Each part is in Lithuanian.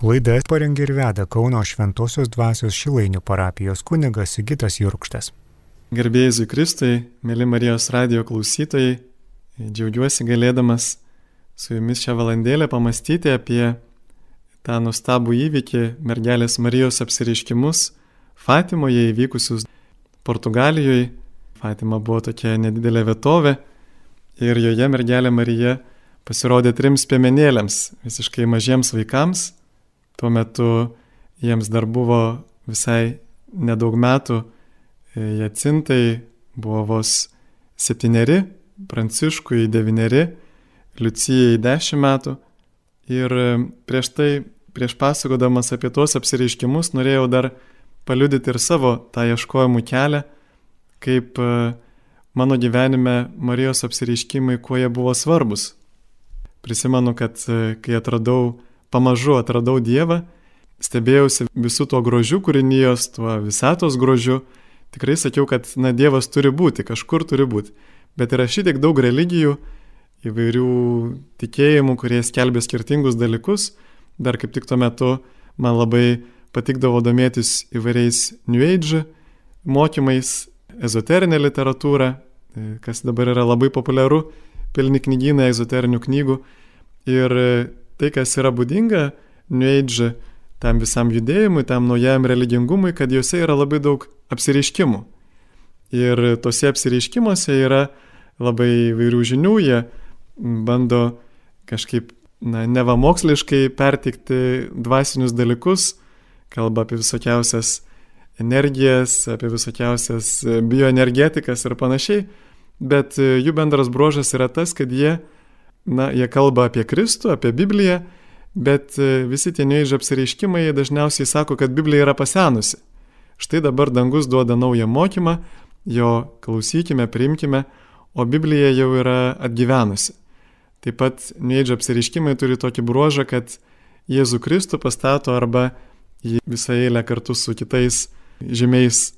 Laidą parengė ir veda Kauno Šventojios dvasios Šilainių parapijos kunigas Sigitas Jurkštas. Gerbėjai Kristui, mėly Marijos radio klausytojai, džiaugiuosi galėdamas su jumis šią valandėlę pamastyti apie tą nustabų įvykį mergelės Marijos apsireiškimus Fatimoje įvykusius Portugalijoje. Fatima buvo tokia nedidelė vietovė ir joje mergelė Marija pasirodė trims piemenėliams, visiškai mažiems vaikams Tuo metu jiems dar buvo visai nedaug metų, e, Jacintai buvo vos septyneri, Pranciškui devyneri, Liucijai dešimt metų. Ir e, prieš tai, prieš pasakodamas apie tuos apsireiškimus, norėjau dar paliudyti ir savo tą ieškojimų kelią, kaip e, mano gyvenime Marijos apsireiškimai, kuo jie buvo svarbus. Prisimenu, kad kai atradau pamažu atradau Dievą, stebėjausi visų to grožių kūrinijos, tuo visatos grožiu. Tikrai sakiau, kad na, Dievas turi būti, kažkur turi būti. Bet yra šitiek daug religijų, įvairių tikėjimų, kurie skelbė skirtingus dalykus. Dar kaip tik tuo metu man labai patikdavo domėtis įvairiais New Age mokymais, ezoterinė literatūra, kas dabar yra labai populiaru, pilni knygynai ezoterinių knygų. Ir tai, kas yra būdinga Age tam visam judėjimui, tam naujam religingumui, kad juose yra labai daug apsireiškimų. Ir tose apsireiškimuose yra labai vairių žinių, jie bando kažkaip, na, neva moksliškai pertikti dvasinius dalykus, kalba apie visokiausias energijas, apie visokiausias bioenergetikas ir panašiai, bet jų bendras bruožas yra tas, kad jie na, jie kalba apie Kristų, apie Bibliją, bet e, visi tie neįžė apsireiškimai dažniausiai sako, kad Biblija yra pasenusi. Štai dabar dangus duoda naują mokymą, jo klausykime, priimkime, o Biblija jau yra atgyvenusi. Taip pat neįdžio apsireiškimai turi tokį bruožą, kad Jėzų Kristų pastato arba jį visą eilę kartu su kitais žymiais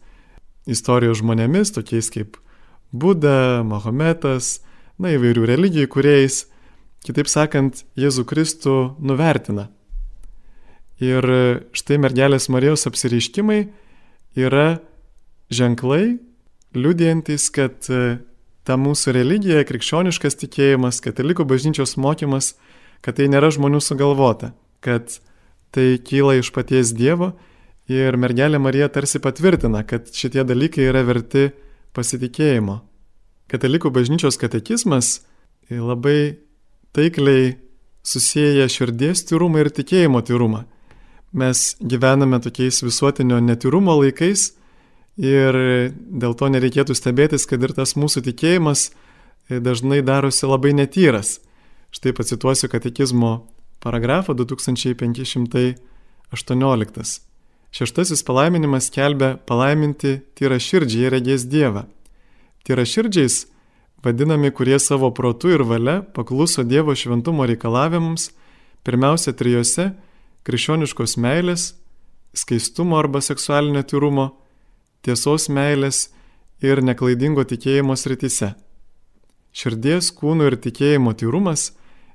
istorijos žmonėmis, tokiais kaip Buda, Mahometas, na įvairių religijų kuriejais, Kitaip sakant, Jėzų Kristų nuvertina. Ir štai mergelės Marijos apsireiškimai yra ženklai, liudijantis, kad e, ta mūsų religija, krikščioniškas tikėjimas, katalikų bažnyčios mokymas, kad tai nėra žmonių sugalvota, kad tai kyla iš paties Dievo ir mergelė Marija tarsi patvirtina, kad šitie dalykai yra verti pasitikėjimo. Katalikų bažnyčios katekizmas labai taikliai susiję širdies tyrumą ir tikėjimo tyrumą. Mes gyvename tokiais visuotinio netyrumo laikais ir dėl to nereikėtų stebėtis, kad ir tas mūsų tikėjimas dažnai darosi labai netyras. Štai pacituosiu katekizmo paragrafą 2518. Šeštasis palaiminimas kelbia palaiminti tyra širdžiai regės Dievą. Tyra širdžiais vadinami, kurie savo protu ir valia pakluso Dievo šventumo reikalavimams, pirmiausia trijose - krikščioniškos meilės, skaistumo arba seksualinio tyrumo, tiesos meilės ir neklaidingo tikėjimo srityse. Širdies, kūno ir tikėjimo tyrumas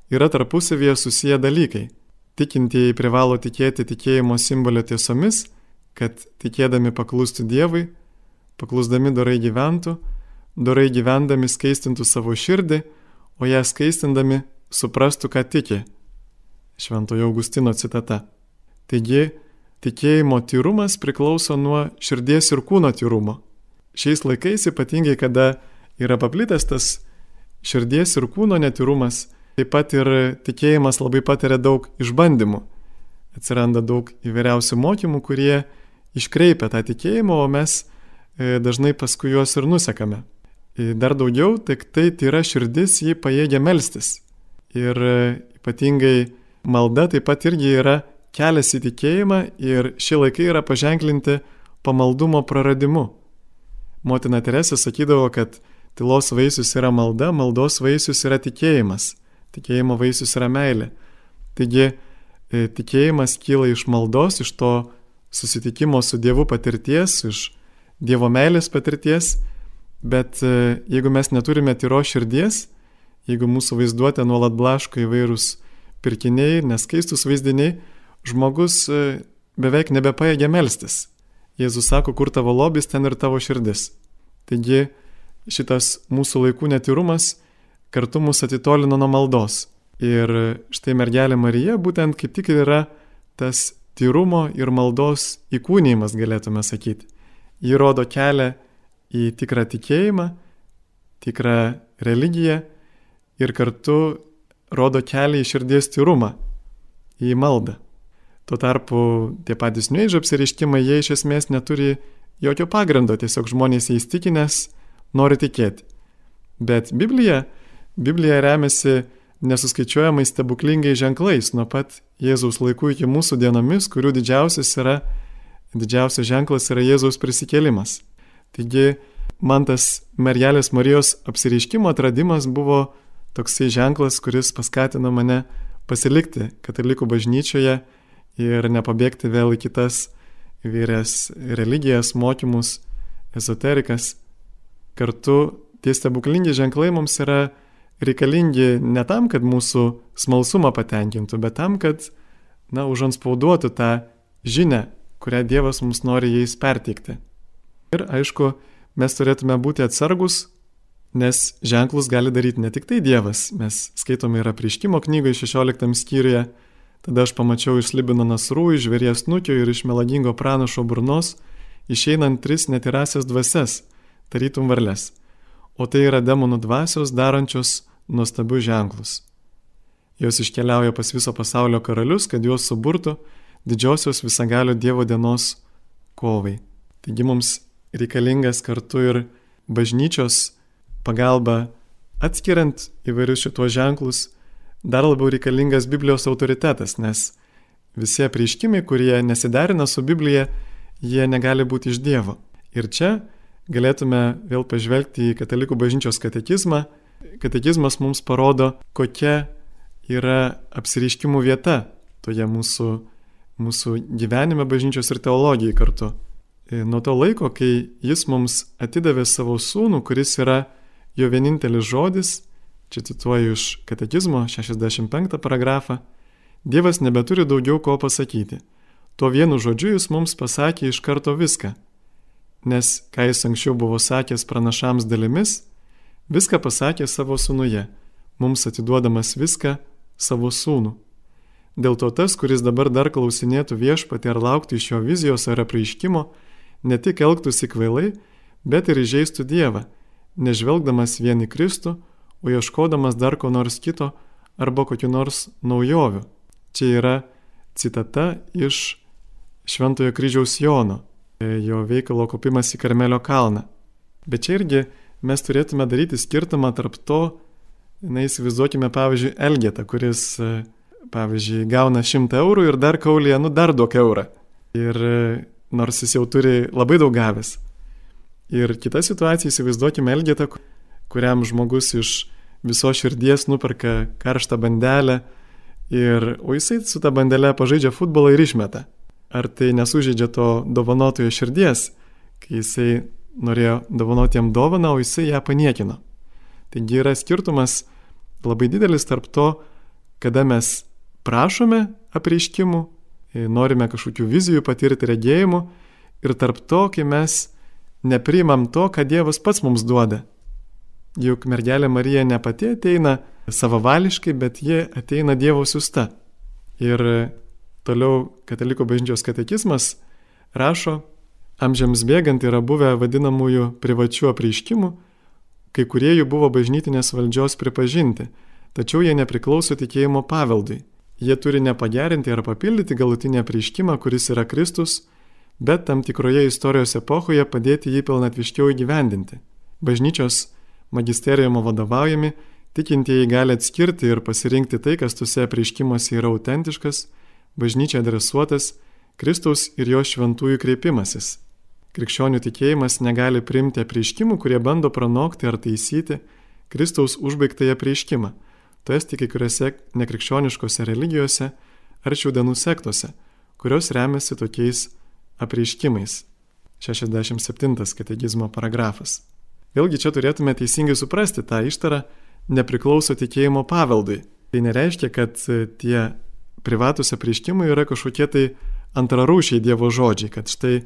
yra tarpusavėje susiję dalykai. Tikintieji privalo tikėti tikėjimo simbolio tiesomis, kad tikėdami paklūstų Dievui, paklusdami dorai gyventų, dorai gyvendami skaistintų savo širdį, o ją skaistindami suprastų, ką tiki. Šventojo Augustino citata. Taigi, tikėjimo tyrumas priklauso nuo širdies ir kūno tyrumo. Šiais laikais ypatingai, kada yra paplitęs tas širdies ir kūno netyrumas, taip pat ir tikėjimas labai patiria daug išbandymų. Atsiranda daug įvairiausių mokymų, kurie iškreipia tą tikėjimą, o mes e, dažnai paskui juos ir nusekame. Dar daugiau, tik tai tyra širdis jį pajėgia melstis. Ir e, ypatingai malda taip pat irgi yra kelias į tikėjimą ir šie laikai yra paženklinti pamaldumo praradimu. Motina Teresė sakydavo, kad tylos vaisius yra malda, maldos vaisius yra tikėjimas, tikėjimo vaisius yra meilė. Taigi e, tikėjimas kyla iš maldos, iš to susitikimo su Dievu patirties, iš Dievo meilės patirties Bet e, jeigu mes neturime tyro širdies, jeigu mūsų vaizduotė nuolat blaško įvairūs pirkiniai, neskaistus vaizdiniai, žmogus e, beveik nebepaėgia melstis. Jėzus sako, kur tavo lobis, ten ir tavo širdis. Taigi šitas mūsų laikų netyrumas kartu mus atitolino nuo maldos. Ir štai mergelė Marija būtent kaip tik yra tas tyrumo ir maldos įkūnymas, galėtume sakyti. Ji rodo kelią į tikrą tikėjimą, tikrą religiją ir kartu rodo kelią į širdies tyrumą, į maldą. Tuo tarpu tie patys nuėžio apsireiškimai, jie iš esmės neturi jokio pagrindo, tiesiog žmonės įstikinęs nori tikėti. Bet Biblija, Biblija remiasi nesuskaičiuojamais stebuklingais ženklais nuo pat Jėzaus laikų iki mūsų dienomis, kurių didžiausias yra, didžiausias ženklas yra Jėzaus prisikėlimas. Taigi man tas mergelės Marijos apsireiškimo atradimas buvo toksai ženklas, kuris paskatino mane pasilikti katalikų bažnyčioje ir nepabėgti vėl į kitas įvairias religijas, mokymus, ezoterikas. Kartu tie stebuklingi ženklai mums yra reikalingi ne tam, kad mūsų smalsumą patenkintų, bet tam, kad, na, užanspauduotų tą žinę, kurią Dievas mums nori jais perteikti. Ir aišku, mes turėtume būti atsargus, nes ženklus gali daryti ne tik tai Dievas. Mes skaitome ir apriškimo knygoje 16 skyriuje, Tada aš pamačiau iš Libino nasrų, iš žvėries nukio ir iš melagingo pranašo burnos išeinant tris netirasias dvasias, tarytum varlės. O tai yra demonų dvasios darančios nuostabius ženklus. Jos iškeliauja pas viso pasaulio karalius, kad juos suburtų didžiosios visagalio Dievo dienos kovai. Taigi mums reikalingas kartu ir bažnyčios pagalba atskiriant įvairius šitos ženklus dar labiau reikalingas Biblijos autoritetas, nes visi apreiškimai, kurie nesiderina su Biblija, jie negali būti iš Dievo. Ir čia galėtume vėl pažvelgti į Katalikų bažnyčios katekizmą. Katekizmas mums parodo, kokia yra apsireiškimų vieta toje mūsų, mūsų gyvenime bažnyčios ir teologijai kartu. E, nuo to laiko, kai jis mums atidavė savo sūnų, kuris yra jo vienintelis žodis, čia cituoju iš katekizmo 65 paragrafą, Dievas nebeturi daugiau ko pasakyti. Tuo vienu žodžiu jis mums pasakė iš karto viską. Nes, ką jis anksčiau buvo sakęs pranašams dalimis, viską pasakė savo sūnuje, mums atiduodamas viską savo sūnų. Dėl to tas, kuris dabar dar klausinėtų viešpatį ar lauktų iš jo vizijos ar apreiškimo, ne tik elgtųsi kvailai, bet ir įžeistų Dievą, nežvelgdamas vien į Kristų, o ieškodamas dar ko nors kito arba kokiu nors naujoviu. Čia yra citata iš Šventojo kryžiaus Jono, jo veikalo kopimas į Karmelio kalną. Bet čia irgi mes turėtume daryti skirtumą tarp to, na įsivaizduokime pavyzdžiui Elgetą, kuris, pavyzdžiui, gauna 100 eurų ir dar kaulėje, nu dar duok eurą. Ir nors jis jau turi labai daug gavęs. Ir kita situacija, įsivaizduokime Elgetą, kuriam žmogus iš viso širdies nuperka karštą bandelę, ir, o jisai su ta bandelė pažaidžia futbolą ir išmeta. Ar tai nesužeidžia to dovanotojo širdies, kai jisai norėjo dovanoti jam dovaną, o jisai ją paniekino. Taigi yra skirtumas labai didelis tarp to, kada mes prašome apreiškimų, norime kažkokių vizijų patirti regėjimų ir tarp to, kai mes nepriimam to, ką Dievas pats mums duoda juk mergelė Marija ne pati ateina savavališkai, bet ji ateina Dievo siusta. Ir toliau katalikų bažnyčios katekizmas rašo, amžiams bėgant yra buvę vadinamųjų privačių apreiškimų, kai kurie jų buvo bažnytinės valdžios pripažinti, tačiau jie nepriklauso tikėjimo paveldui. Jie turi nepagerinti ar papildyti galutinį apreiškimą, kuris yra Kristus, bet tam tikroje istorijos epochoje padėti jį pilnatviškiau įgyvendinti. Bažnyčios magisterijumo vadovaujami, tikintieji gali atskirti ir pasirinkti tai, kas tuose apreiškimuose yra autentiškas, bažnyčia adresuotas, Kristaus ir jo šventųjų kreipimasis. Krikščionių tikėjimas negali priimti apreiškimų, kurie bando pranokti ar taisyti Kristaus užbaigtąją apreiškimą, esti kai kuriuose nekrikščioniškose religijose ar šiaudienų sektose, kurios remiasi tokiais apreiškimais. 67 kategizmo paragrafas. Vėlgi čia turėtume teisingai suprasti tą ištarą nepriklauso tikėjimo paveldui. Tai nereiškia, kad tie privatus apreiškimai yra kažkokie tai antrarūšiai Dievo žodžiai, kad štai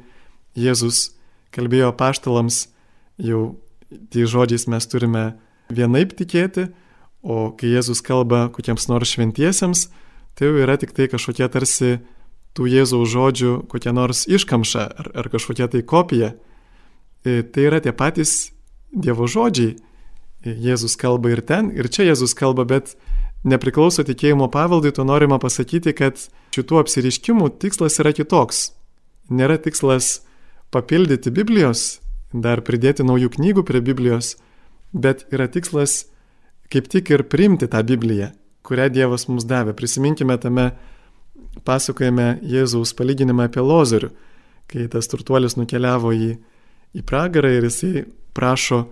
Jėzus kalbėjo paštalams, jau tai žodžiais mes turime vienaip tikėti, o kai Jėzus kalba kokiems nors šventiesiems, tai jau yra tik tai kažkokie tarsi tų Jėzaus žodžių kokia nors iškamša ar, ar kažkokia tai kopija. E, tai yra tie patys Dievo žodžiai. E, Jėzus kalba ir ten, ir čia Jėzus kalba, bet nepriklauso tikėjimo pavaldui, to norima pasakyti, kad šitų apsiriškimų tikslas yra kitoks. Nėra tikslas papildyti Biblijos, dar pridėti naujų knygų prie Biblijos, bet yra tikslas kaip tik ir priimti tą Bibliją, kurią Dievas mums davė. Prisiminkime tame pasakojame Jėzaus palyginimą apie Lozorių, kai tas turtuolis nukeliavo į, į pragarą ir jisai prašo,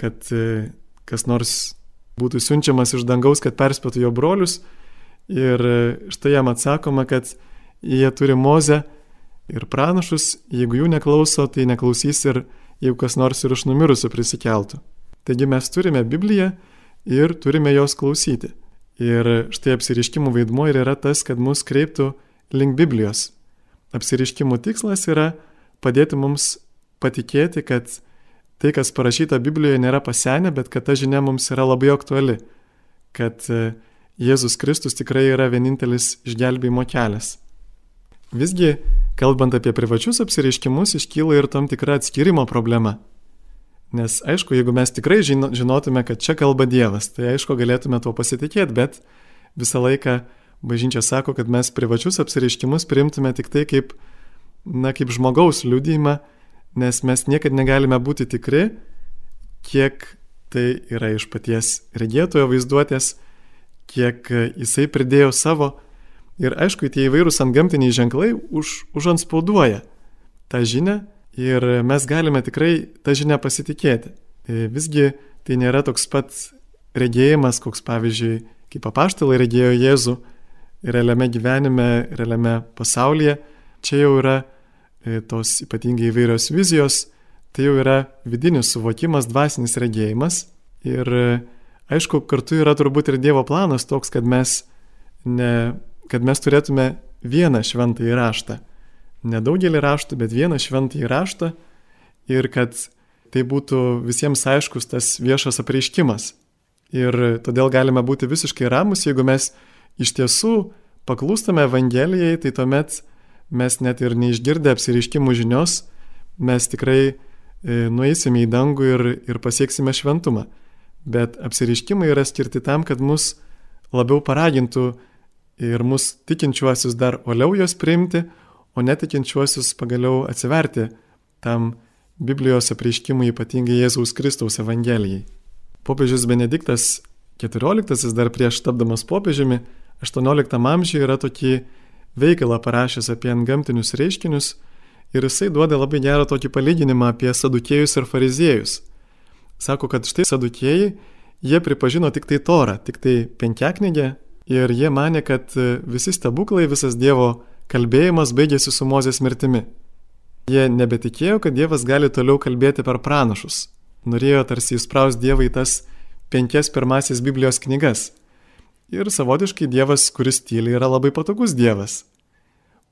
kad e, kas nors būtų siunčiamas iš dangaus, kad perspėtų jo brolius. Ir e, štai jam atsakoma, kad jie turi mozę ir pranašus, jeigu jų neklauso, tai neklausys ir jeigu kas nors ir iš numirusių prisikeltų. Taigi mes turime Bibliją ir turime jos klausyti. Ir štai apsiriškimų vaidmuo ir yra tas, kad mus kreiptų link Biblijos. Apsiriškimų tikslas yra padėti mums patikėti, kad tai, kas parašyta Biblijoje, nėra pasenę, bet kad ta žinia mums yra labai aktuali, kad e, Jėzus Kristus tikrai yra vienintelis išgelbėjimo kelias. Visgi, kalbant apie privačius apsireiškimus, iškyla ir tam tikra atskirimo problema. Nes aišku, jeigu mes tikrai žinotume, kad čia kalba Dievas, tai aišku, galėtume tuo pasitikėti, bet visą laiką bažnyčia sako, kad mes privačius apsireiškimus priimtume tik tai kaip, na, kaip žmogaus liūdėjimą, nes mes niekada negalime būti tikri, kiek tai yra iš paties regėtojo vaizduotės, kiek jisai pridėjo savo. Ir aišku, tie įvairūs antgamtiniai ženklai už, užanspauduoja tą žinę ir mes galime tikrai tą žinią pasitikėti. E, visgi tai nėra toks pat regėjimas, koks pavyzdžiui, kaip apaštalai regėjo Jėzų realiame gyvenime, realiame pasaulyje. Čia jau yra e, tos ypatingai įvairios vizijos, tai jau yra vidinis suvokimas, dvasinis regėjimas. Ir e, aišku, kartu yra turbūt ir Dievo planas toks, kad mes, ne, kad mes turėtume vieną šventą įraštą nedaugelį raštų, bet vieną šventąjį raštą ir kad tai būtų visiems aiškus tas viešas apreiškimas. Ir todėl galime būti visiškai ramus, jeigu mes iš tiesų paklūstame Evangelijai, tai tuomet mes net ir neišgirdę apsireiškimų žinios, mes tikrai e, nueisime į dangų ir, ir pasieksime šventumą. Bet apsireiškimai yra skirti tam, kad mus labiau paragintų ir mus tikinčiuosius dar oliau juos priimti, o netikinčiuosius pagaliau atsiverti tam Biblijos apreiškimui ypatingai Jėzaus Kristaus Evangelijai. Popiežius Benediktas XIV dar prieš tapdamas popiežiumi 18 amžiuje yra tokį veikalą parašęs apie antgamtinius reiškinius ir jisai duoda labai gerą tokį palyginimą apie sadukėjus ir fariziejus. Sako, kad štai sadukėjai, jie pripažino tik tai torą, tik tai penkiaknygę ir jie mane, kad visi stebuklai, visas Dievo kalbėjimas baigėsi su Mozės mirtimi. Jie nebetikėjo, kad Dievas gali toliau kalbėti per pranašus. Norėjo tarsi įspraus Dievą į tas penkias pirmasis Biblijos knygas. Ir savotiškai Dievas, kuris tyli, yra labai patogus Dievas.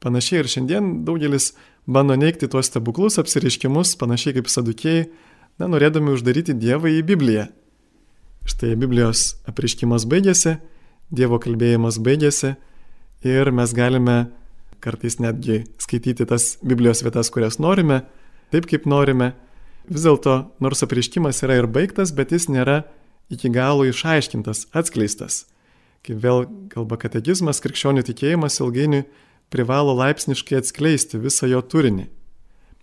Panašiai ir šiandien daugelis bando neikti tuos stebuklus, apsiriškimus, panašiai kaip sadukėjai, na, norėdami uždaryti Dievą į Bibliją. Štai Biblijos apriškimas baigėsi, Dievo kalbėjimas baigėsi ir mes galime kartais netgi skaityti tas Biblijos vietas, kurias norime, taip kaip norime. Vis dėlto, nors apriškimas yra ir baigtas, bet jis nėra iki galo išaiškintas, atskleistas. Kaip vėl kalba katekizmas, krikščionių tikėjimas ilgainiui privalo laipsniškai atskleisti visą jo turinį.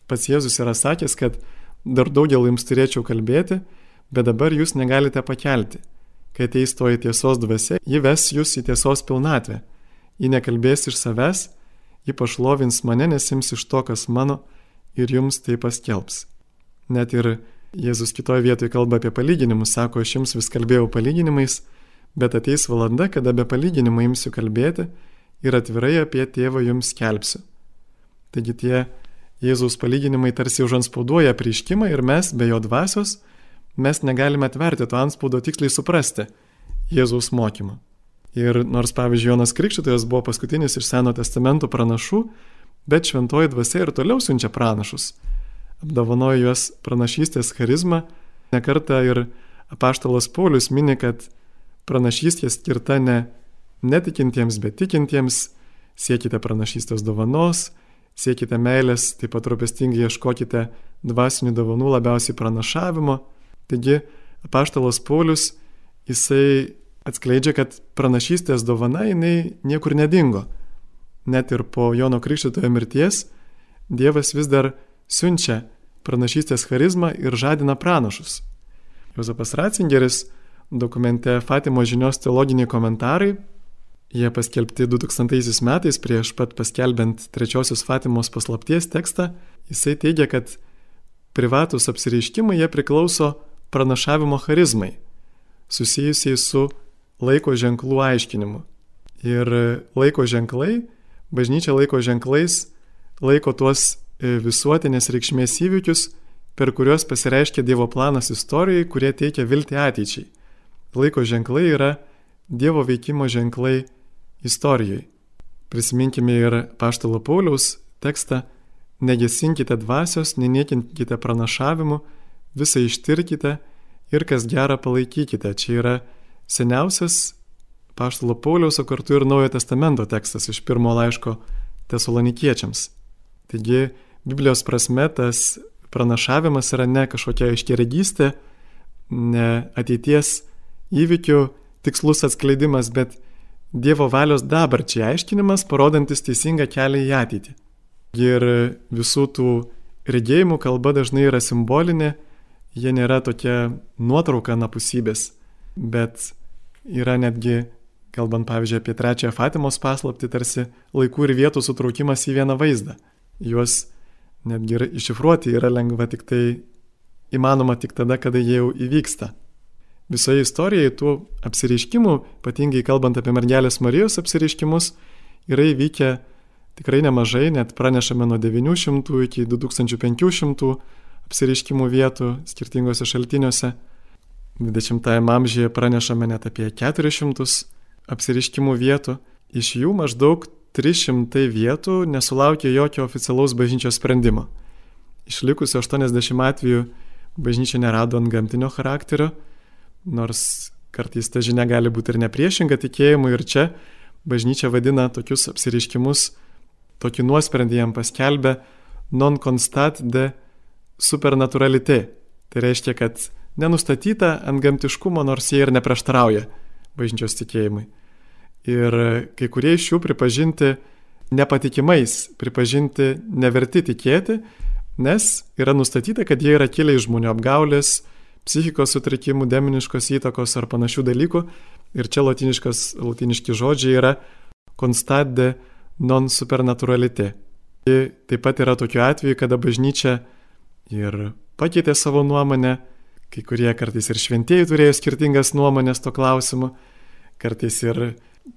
Pats Jėzus yra sakęs, kad dar daugiau jums turėčiau kalbėti, bet dabar jūs negalite pakelti. Kai ateis toji tiesos dvasia, ji ves jūs į tiesos pilnatvę. Ji nekalbės iš savęs, ji pašlovins mane, nes ims iš to, kas mano ir jums tai paskelbs. Net ir Jėzus kitoje vietoje kalba apie palyginimus, sako, aš jums vis kalbėjau palyginimais, bet ateis valanda, kada be palyginimų imsiu kalbėti ir atvirai apie tėvą jums kelpsiu. Taigi tie Jėzaus palyginimai tarsi užanspauduoja prieškimą ir mes be jo dvasios, mes negalime atverti to anspaudo tiksliai suprasti Jėzaus mokymą. Ir nors, pavyzdžiui, Jonas Krikščitojas buvo paskutinis iš Seno testamento pranašų, bet šventoji dvasia ir toliau siunčia pranašus. Apdovanojo juos pranašystės charizmą. Nekarta ir apaštalas Paulius mini, kad pranašystė skirta ne netikintiems, bet tikintiems. Siekite pranašystės dovanos, siekite meilės, taip pat rūpestingai ieškokite dvasinių dovanų labiausiai pranašavimo. Taigi, apaštalas Paulius, jisai atskleidžia, kad pranašystės dovana jinai niekur nedingo. Net ir po Jono Krikščitojo mirties Dievas vis dar siunčia pranašystės charizmą ir žadina pranašus. Jozapas Ratzingeris dokumente Fatimo žinios teologiniai komentarai, jie paskelbti 2000 metais prieš pat paskelbent trečiosios Fatimos paslapties tekstą, jisai teigia, kad privatus apsireiškimai jie priklauso pranašavimo charizmai, susijusiai su laiko ženklų aiškinimu. Ir laiko ženklai, bažnyčia laiko ženklais laiko tuos e, visuotinės reikšmės įvykius, per kuriuos pasireiškia Dievo planas istorijai, kurie teikia viltį ateičiai. Laiko ženklai yra Dievo veikimo ženklai istorijai. Prisiminkime ir Paštalo Pauliaus tekstą Negesinkite dvasios, neniekinkite pranašavimu, visą ištirkite ir kas gerą palaikykite. Čia yra seniausias Paštalo Pauliaus, o kartu ir Naujojo testamento tekstas iš pirmo laiško tesalonikiečiams. Taigi, Biblijos prasme tas pranašavimas yra ne kažkokia iškeregystė, ne ateities įvykių tikslus atskleidimas, bet Dievo valios dabarčiai aiškinimas, parodantis teisingą kelią į ateitį. Ir visų tų regėjimų kalba dažnai yra simbolinė, jie nėra tokia nuotrauka napusybės, bet yra netgi, kalbant pavyzdžiui apie trečiąją Fatimos paslapti, tarsi laikų ir vietų sutraukimas į vieną vaizdą. Juos netgi iššifruoti yra lengva tik tai įmanoma tik tada, kada jie jau įvyksta. Visoje istorijoje tų apsireiškimų, ypatingai kalbant apie mergelės Marijos apsireiškimus, yra įvykę tikrai nemažai, net pranešame nuo 900 iki 2500 apsireiškimų vietų skirtingose šaltiniuose. 20-ame amžiuje pranešame net apie 400 apsireiškimų vietų. Iš jų maždaug 300 vietų nesulaukė jokio oficialaus bažnyčios sprendimo. Išlikusių 80 atvejų bažnyčia nerado ant gamtinio charakterio, nors kartais ta žinia gali būti ir nepriešinga tikėjimui ir čia bažnyčia vadina tokius apsireiškimus, tokį nuosprendį jam paskelbė non constat de supernaturalité. Tai reiškia, kad nenustatyta ant gamtiškumo, nors jie ir neprieštarauja bažnyčios tikėjimui. Ir kai kurie iš jų pripažinti nepatikimais, pripažinti neverti tikėti, nes yra nustatyta, kad jie yra kilę iš žmonių apgaulės, psichikos sutrikimų, demoniškos įtakos ar panašių dalykų. Ir čia latiniški žodžiai yra constade non supernaturalité. Taip pat yra tokiu atveju, kada bažnyčia ir pakeitė savo nuomonę, kai kurie kartais ir šventieji turėjo skirtingas nuomonės to klausimu, kartais ir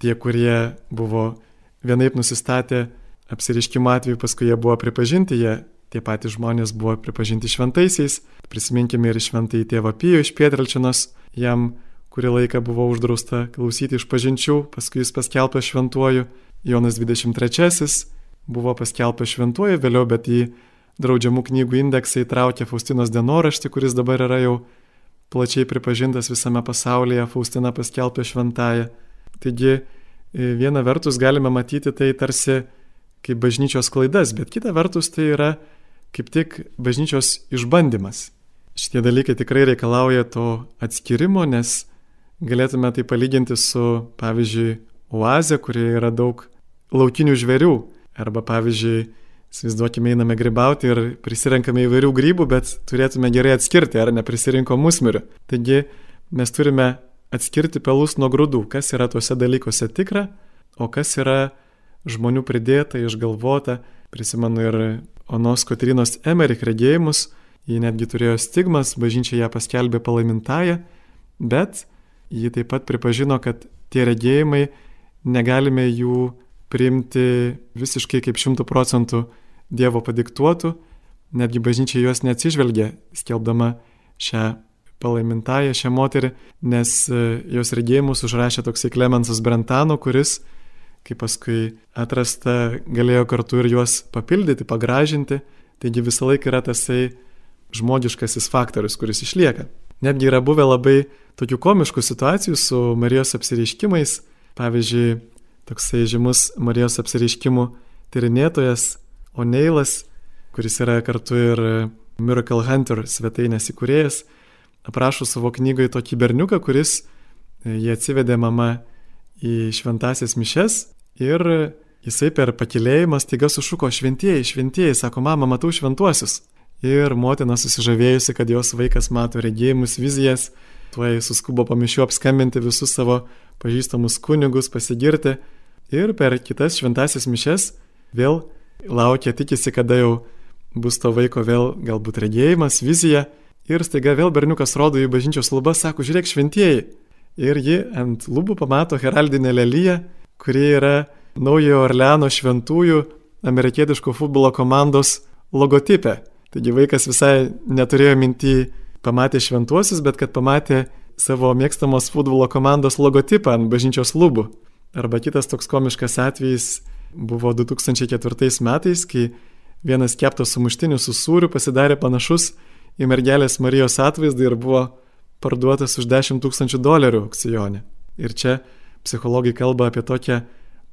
tie, kurie buvo vienaip nusistatę apsiriškimo atveju, paskui jie buvo pripažinti, jie tie patys žmonės buvo pripažinti šventaisiais. Prisiminkime ir šventąjį tėvą Pijų iš Pietrelčinos, jam kurį laiką buvo uždrausta klausyti iš pažinčių, paskui jis paskelbė šventuoju. Jonas 23 buvo paskelbė šventuoju vėliau, bet į draudžiamų knygų indeksą įtraukė Faustinos dienoraštį, kuris dabar yra jau plačiai pripažintas visame pasaulyje, Faustina paskelbė šventąją. Taigi, e, viena vertus galime matyti tai tarsi kaip bažnyčios klaidas, bet kita vertus tai yra kaip tik bažnyčios išbandymas. Šitie dalykai tikrai reikalauja to atskirimo, nes galėtume tai palyginti su, pavyzdžiui, oazė, kurioje yra daug laukinių žvėrių. Arba, pavyzdžiui, įsivaizduokime, einame grybauti ir prisirenkame įvairių grybų, bet turėtume gerai atskirti, ar neprisirinko musmirių. Taigi mes turime atskirti pelus nuo grūdų, kas yra tuose dalykuose tikra, o kas yra žmonių pridėta, išgalvota. Prisimenu ir Onos Kotrinos Emerik regėjimus, ji netgi turėjo stigmas, bažnyčia ją paskelbė palaimintąją, bet ji taip pat pripažino, kad tie regėjimai negalime jų priimti visiškai kaip šimtų procentų Dievo padiktuotų, netgi bažnyčia juos neatsižvelgia, skelbdama šią palaimintąją šią moterį, nes e, jos regėjimus užrašė toksai Klemensas Brentano, kuris, kaip paskui atrasta, galėjo kartu ir juos papildyti, pagražinti. Taigi visą laiką yra tasai žmogiškasis faktorius, kuris išlieka. Netgi yra buvę labai tokių komiškų situacijų su Marijos apsireiškimais. Pavyzdžiui, toksai žymus Marijos apsireiškimų tyrinėtojas O'Neilas, kuris yra kartu ir Miracle Hunter svetainės įkūrėjas, aprašo savo knygoje tokį berniuką, kuris e, jį atsivedė mama į šventasias mišes ir jisai per pakilėjimą staiga sušuko šventieji, šventieji, sako, mama, matau šventuosius. Ir motina susižavėjusi, kad jos vaikas mato regėjimus, vizijas, tuoj suskubo pamišiu apskambinti visus savo pažįstamus kunigus, pasigirti. Ir per kitas šventasias mišes vėl laukia, tikisi, kada jau bus to vaiko vėl galbūt regėjimas, vizija. Ir staiga vėl berniukas rodo į bažnyčios lubas, sako, žiūrėk šventieji. Ir ji ant lubų pamato heraldinę lelyje, kuri yra Naujojo Orleano šventųjų amerikietiško futbolo komandos logotipė. Taigi vaikas visai neturėjo mintį pamatė šventuosius, bet kad pamatė savo mėgstamos futbolo komandos logotipą ant bažnyčios lubų. Arba kitas toks komiškas atvejis buvo 2004 metais, kai vienas keptas sumuštinis su sūriu pasidarė panašus į mergelės Marijos atvaizdą ir buvo parduotas už 10 tūkstančių dolerių aukcijonė. Ir čia psichologai kalba apie tokią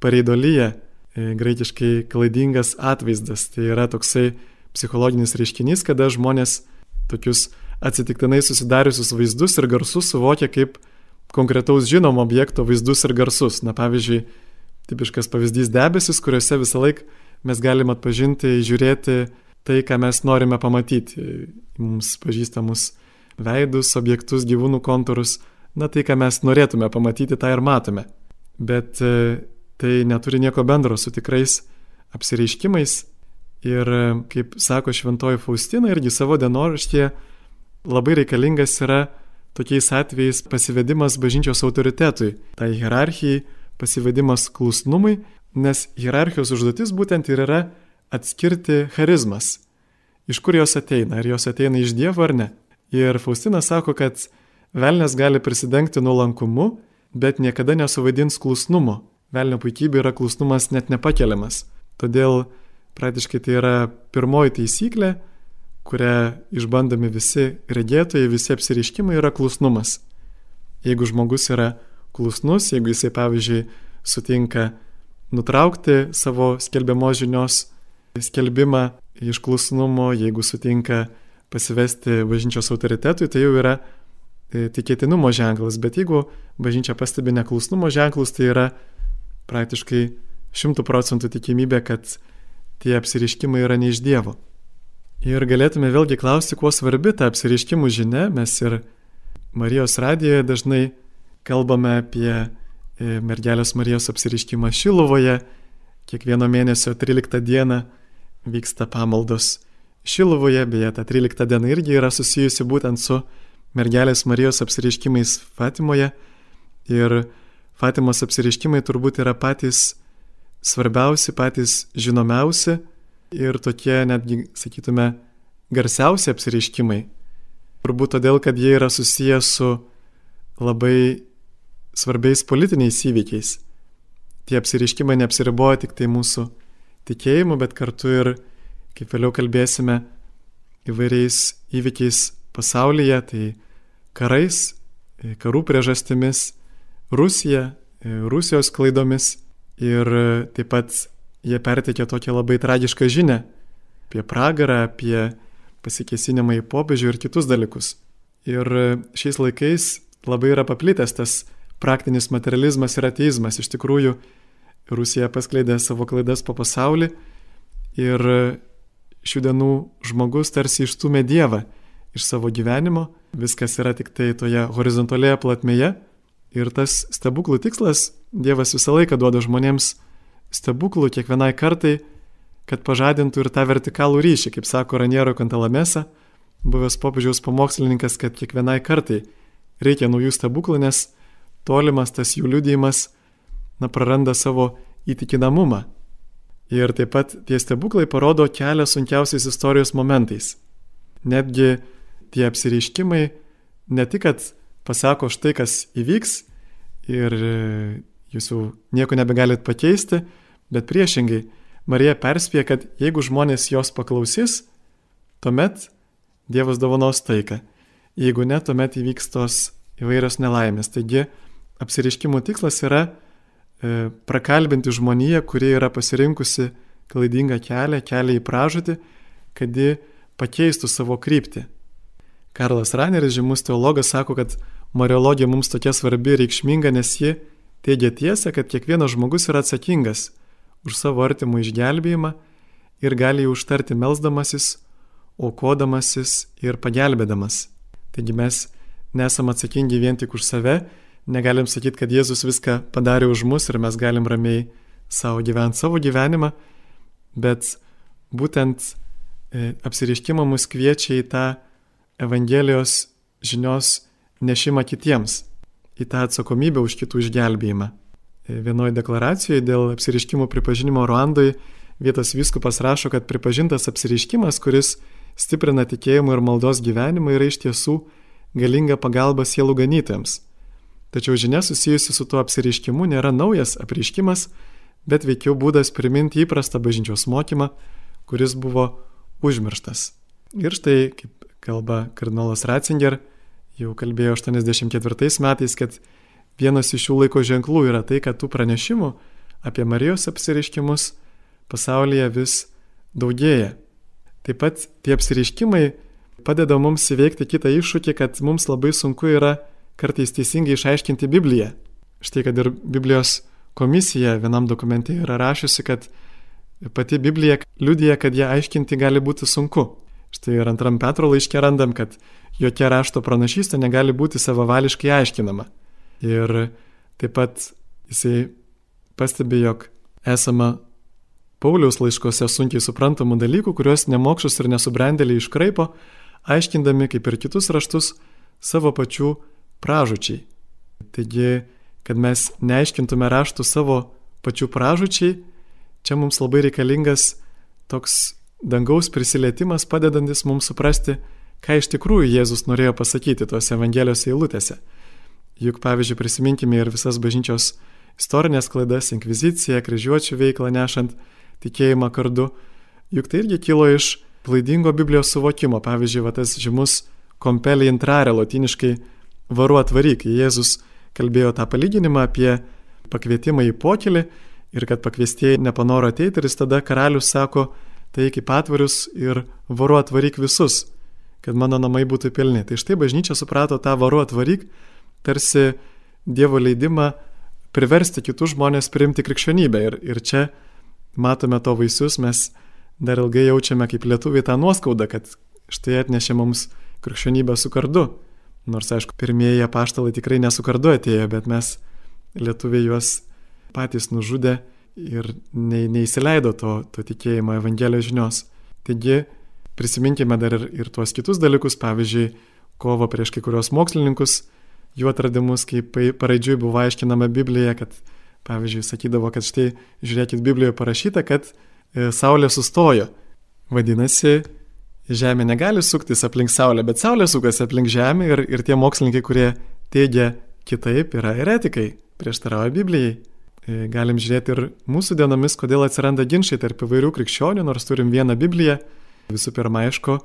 pareidolyje, e, graikiškai klaidingas atvaizdas. Tai yra toksai psichologinis reiškinys, kada žmonės tokius atsitiktinai susidariusius vaizdus ir garsus suvokia kaip konkretaus žinomo objekto vaizdus ir garsus. Na pavyzdžiui, tipiškas pavyzdys debesis, kuriuose visą laiką mes galime atpažinti, žiūrėti tai, ką mes norime pamatyti, mums pažįstamus veidus, objektus, gyvūnų kontūrus, na tai, ką mes norėtume pamatyti, tą ir matome. Bet e, tai neturi nieko bendro su tikrais apsireiškimais ir, e, kaip sako šventoji Faustina, irgi savo dienoraštyje labai reikalingas yra tokiais atvejais pasivedimas bažnyčios autoritetui, tai hierarchijai, pasivedimas klusnumui, nes hierarchijos užduotis būtent ir yra atskirti charizmas. Iš kur jos ateina, ar jos ateina iš Dievo ar ne. Ir Faustina sako, kad velnės gali prisidengti nuolankumu, bet niekada nesuvaidins klusnumo. Velnio puikybė yra klusnumas net nepakeliamas. Todėl praktiškai tai yra pirmoji taisyklė, kurią išbandomi visi regėtojai, visi apsiriškimai yra klusnumas. Jeigu žmogus yra klusnus, jeigu jisai pavyzdžiui sutinka nutraukti savo skelbiamos žinios skelbimą iš klusnumo, jeigu sutinka pasivesti bažnyčios autoritetui, tai jau yra e, tikėtinumo ženklas, bet jeigu bažnyčia pastebi neklusnumo ženklus, tai yra praktiškai šimtų procentų tikimybė, kad tie apsiriškimai yra ne iš Dievo. Ir galėtume vėlgi klausti, kuo svarbi ta apsiriškimų žinia, mes ir Marijos radijoje dažnai kalbame apie e, mergelės Marijos apsiriškimą Šilovoje, kiekvieno mėnesio 13 dieną vyksta pamaldos Šilovoje, beje, ta 13 diena irgi yra susijusi būtent su mergelės Marijos apsiriškimais Fatimoje. Ir Fatimos apsiriškimai turbūt yra patys svarbiausi, patys žinomiausi ir tokie netgi, sakytume, garsiausi apsiriškimai. Turbūt todėl, kad jie yra susiję su labai svarbiais politiniais įvykiais. Tie apsiriškimai neapsiriboja tik tai mūsų tikėjimu, bet kartu ir, kaip vėliau kalbėsime, įvairiais įvykiais pasaulyje, tai karais, karų priežastimis, Rusija, Rusijos klaidomis ir taip pat jie perteikė tokią labai tragišką žinę apie pragarą, apie pasikesinimą į popiežių ir kitus dalykus. Ir šiais laikais labai yra paplitęs tas praktinis materializmas ir ateizmas. Iš tikrųjų, Rusija paskleidė savo klaidas po pasaulį ir šių dienų žmogus tarsi išstumė Dievą iš savo gyvenimo, viskas yra tik tai toje horizontalėje platmėje ir tas stebuklų tikslas, Dievas visą laiką duoda žmonėms stebuklų kiekvienai kartai, kad pažadintų ir tą vertikalų ryšį, kaip sako Raniero Kantalamesa, buvęs popiežiaus pamokslininkas, kad kiekvienai kartai reikia naujų stebuklų, nes tolimas tas jų liudijimas na, praranda savo įtikinamumą. Ir taip pat tie stebuklai parodo kelią sunkiausiais istorijos momentais. Netgi tie apsireiškimai ne tik, kad pasako štai, kas įvyks ir jūs jau nieko nebegalit pakeisti, bet priešingai, Marija perspėja, kad jeigu žmonės jos paklausys, tuomet Dievas dovanos taiką. Jeigu ne, tuomet įvyks tos įvairios nelaimės. Taigi apsiriškimų tikslas yra e, prakalbinti žmoniją, kurie yra pasirinkusi klaidingą kelią, kelią į pražūtį, kad ji pakeistų savo kryptį. Karlas Raneris, žymus teologas, sako, kad Mariologija mums tokia svarbi ir reikšminga, nes ji teigia tiesą, kad kiekvienas žmogus yra atsakingas už savo artimų išgelbėjimą ir gali jį užtarti melzdamasis, aukodamasis ir pagelbėdamas. Taigi mes nesam atsakingi vien tik už save, negalim sakyti, kad Jėzus viską padarė už mus ir mes galim ramiai savo gyventi savo gyvenimą, bet būtent e, apsiriškimą mus kviečia į tą Evangelijos žinios nešimą kitiems, į tą atsakomybę už kitų išgelbėjimą. E, vienoje deklaracijoje dėl apsiriškimo pripažinimo Ruandoje vietos viskupas rašo, kad pripažintas apsiriškimas, kuris stiprina tikėjimo ir maldos gyvenimą, yra iš tiesų galinga pagalba sielų ganytojams. Tačiau žinia susijusi su tuo apsiriškimu nėra naujas apriškimas, bet veikiau būdas priminti įprastą bažnyčios mokymą, kuris buvo užmirštas. Ir štai, kaip kalba kardinolas Ratzinger, jau kalbėjo 84 metais, kad vienas iš šių laiko ženklų yra tai, kad tų pranešimų apie Marijos apsiriškimus pasaulyje vis daugėja. Taip pat tie apsiriškimai padeda mums įveikti kitą iššūkį, kad mums labai sunku yra kartais teisingai išaiškinti Bibliją. Štai kad ir Biblijos komisija vienam dokumente yra rašiusi, kad pati Biblija liudija, kad ją aiškinti gali būti sunku. Štai ir antram Petro laiškė randam, kad jokia rašto pranašystė negali būti savavališkai aiškinama. Ir taip pat jisai pastebi, jog esama Pauliaus laiškose sunkiai suprantamų dalykų, kuriuos nemokšus ir nesubrendėliai iškraipo, aiškindami, kaip ir kitus raštus, savo pačių pražučiai. Taigi, kad mes neaiškintume raštų savo pačių pražučiai, čia mums labai reikalingas toks dangaus prisilietimas padedantis mums suprasti, ką iš tikrųjų Jėzus norėjo pasakyti tuose Evangelijos eilutėse. Juk pavyzdžiui prisiminkime ir visas bažnyčios istorinės klaidas, inkviziciją, kryžiuočių veiklą nešant tikėjimą kardu. Juk tai irgi kilo iš klaidingo Biblijos suvokimo. Pavyzdžiui, va, tas žymus kompelį intrarė, latiniškai varu atvaryk. Jėzus kalbėjo tą palyginimą apie pakvietimą į pokelį ir kad pakviestieji nepanoro ateiti ir jis tada karalius sako, tai kaip atvarius ir varu atvaryk visus, kad mano namai būtų pilni. Tai štai bažnyčia suprato tą varu atvaryk, tarsi Dievo leidimą priversti kitus žmonės priimti krikščionybę. Ir, ir čia matome to vaisius, mes dar ilgai jaučiame kaip lietuviai tą nuoskaudą, kad štai atnešė mums krikščionybę su kardu. Nors, aišku, pirmieji apaštalai tikrai nesu kardu atėjo, bet mes lietuviai juos patys nužudė ir ne, neįsileido to, to tikėjimo Evangelijos žinios. Taigi prisiminkime dar ir, ir tuos kitus dalykus, pavyzdžiui, kovo prieš kai kurios mokslininkus, jų atradimus, kaip paraidžiui buvo aiškinama Biblija, kad, pavyzdžiui, sakydavo, kad štai žiūrėkit Biblijoje parašyta, kad e, Saulė sustojo. Vadinasi, Žemė negali suktis aplink Saulę, bet Saulė sukasi aplink Žemę ir, ir tie mokslininkai, kurie teigia kitaip, yra eretikai, prieštarauja Biblijai. E, galim žiūrėti ir mūsų dienomis, kodėl atsiranda ginčiai tarp įvairių krikščionių, nors turim vieną Bibliją. Visų pirma, aišku,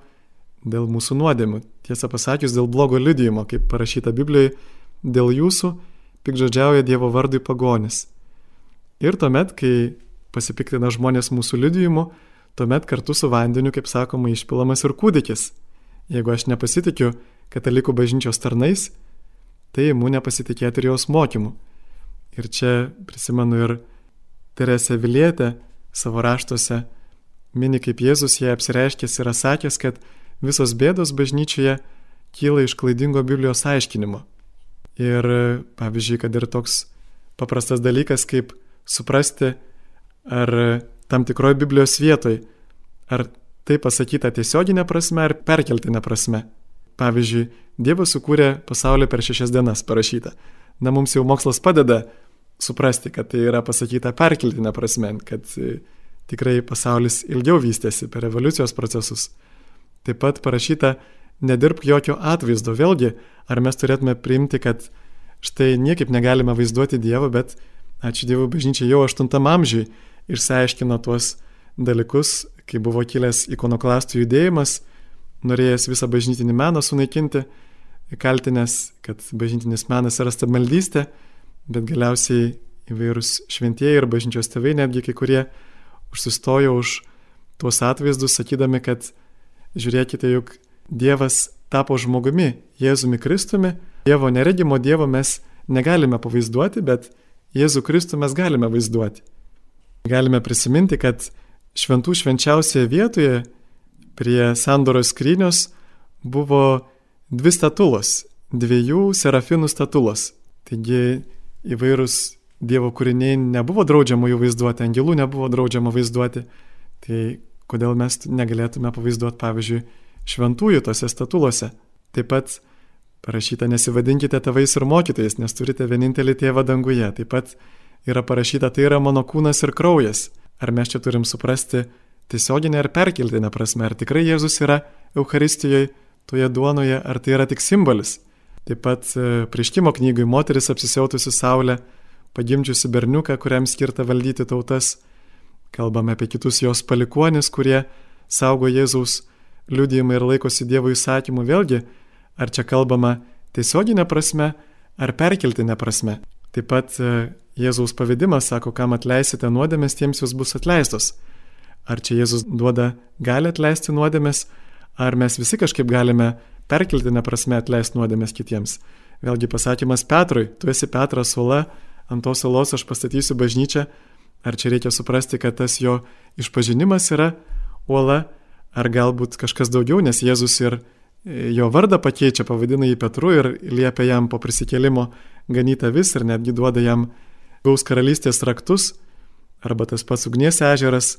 dėl mūsų nuodėmų. Tiesą pasakius, dėl blogo liudijimo, kaip parašyta Biblijoje, dėl jūsų pikžodžiauja Dievo vardui pagonis. Ir tuomet, kai pasipiktina žmonės mūsų liudijimu, tuomet kartu su vandeniu, kaip sakoma, išpilamas ir kūdikis. Jeigu aš nepasitikiu katalikų bažnyčios tarnais, tai imu nepasitikėti ir jos mokymu. Ir čia prisimenu ir Teresę Vilietę savo raštuose mini, kaip Jėzus jai apsireiškęs yra sakęs, kad visos bėdos bažnyčioje kyla iš klaidingo Biblijos aiškinimo. Ir pavyzdžiui, kad ir toks paprastas dalykas, kaip suprasti, ar tam tikroje Biblijos vietoje, ar tai pasakyta tiesioginė prasme ar perkeltinė prasme. Pavyzdžiui, Dievas sukūrė pasaulį per šešias dienas parašyta. Na, mums jau mokslas padeda suprasti, kad tai yra pasakyta perkeltinė prasme, kad tikrai pasaulis ilgiau vystėsi per evoliucijos procesus. Taip pat parašyta nedirbk jokio atvaizdo. Vėlgi, ar mes turėtume priimti, kad štai niekaip negalime vaizduoti Dievo, bet ačiū Dievo bažnyčia jau 8 amžiui išsiaiškino tuos dalykus, kai buvo kilęs ikonoklastų judėjimas, norėjęs visą bažnytinį meną sunaikinti, kaltinęs, kad bažnytinis menas yra stabmeldystė, bet galiausiai įvairūs šventieji ir bažnyčios tėvai, netgi kai kurie užsistojo už tuos atvaizdus, sakydami, kad žiūrėkite, juk Dievas tapo žmogumi, Jėzumi Kristumi, Dievo neregimo Dievo mes negalime pavaizduoti, bet Jėzų Kristų mes galime vaizduoti. Galime prisiminti, kad šventų švenčiausioje vietoje prie sandoros skrynios buvo dvi statulos, dviejų serafinų statulos. Taigi įvairūs Dievo kūriniai nebuvo draudžiama jų vaizduoti, angelų nebuvo draudžiama vaizduoti. Tai kodėl mes negalėtume pavaizduoti, pavyzdžiui, šventųjų tose statulose. Taip pat parašyta nesivadinkite tėvais ir mokytojais, nes turite vienintelį tėvą danguje. Taip pat yra parašyta tai yra mano kūnas ir kraujas. Ar mes čia turim suprasti tiesioginę ar perkeltinę prasme, ar tikrai Jėzus yra Euharistijoje, toje duonoje, ar tai yra tik simbolis. Taip pat e, prieškimo knygui moteris apsisiautusi Saulę, pagimdžiusi berniuką, kuriam skirta valdyti tautas. Kalbame apie kitus jos palikuonis, kurie saugo Jėzaus liūdėjimą ir laikosi Dievo įsakymų. Vėlgi, ar čia kalbama tiesioginė prasme, ar perkeltinė prasme. Taip pat e, Jėzaus pavadimas sako, kam atleisite nuodėmės, tiems jūs bus atleistos. Ar čia Jėzus duoda gali atleisti nuodėmės, ar mes visi kažkaip galime perkeltinę prasme atleisti nuodėmės kitiems. Vėlgi pasakymas Petrui, tu esi Petras Ola, ant tos salos aš pastatysiu bažnyčią, ar čia reikia suprasti, kad tas jo išpažinimas yra uola, ar galbūt kažkas daugiau, nes Jėzus ir e, jo vardą pakeičia, pavadina jį Petru ir liepia jam po prisikėlimo ganyti vis ir netgi duoda jam gaus karalystės raktus, arba tas pats ugnies ežeras,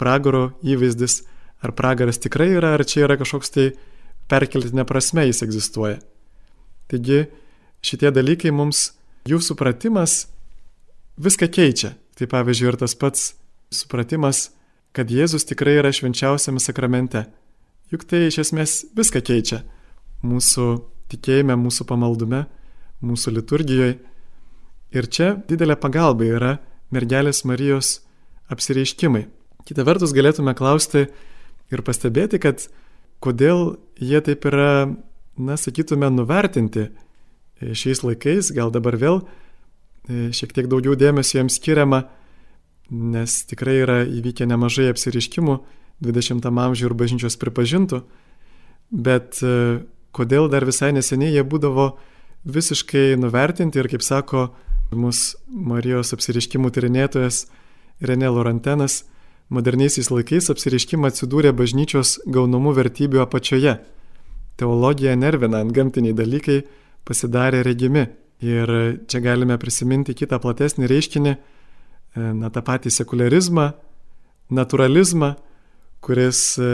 pragaro įvaizdis, ar pragaras tikrai yra, ar čia yra kažkoks tai perkeltinė prasme jis egzistuoja. Taigi šitie dalykai mums, jų supratimas viską keičia. Tai pavyzdžiui ir tas pats supratimas kad Jėzus tikrai yra švenčiausiame sakramente. Juk tai iš esmės viską keičia. Mūsų tikėjime, mūsų pamaldume, mūsų liturgijoje. Ir čia didelė pagalba yra mergelės Marijos apsireiškimai. Kita vertus galėtume klausti ir pastebėti, kad kodėl jie taip yra, na, sakytume, nuvertinti šiais laikais, gal dabar vėl e, šiek tiek daugiau dėmesio jiems skiriama nes tikrai yra įvykę nemažai apsiriškimų 20 amžiuje ir bažnyčios pripažintų, bet e, kodėl dar visai neseniai jie būdavo visiškai nuvertinti ir, kaip sako mūsų Marijos apsiriškimų tyrinėtojas Renė Lorantenas, moderniaisiais laikais apsiriškimą atsidūrė bažnyčios gaunamų vertybių apačioje. Teologija nervina, ant gamtiniai dalykai pasidarė regimi. Ir čia galime prisiminti kitą platesnį reiškinį E, na, tą patį sekularizmą, naturalizmą, kuris e,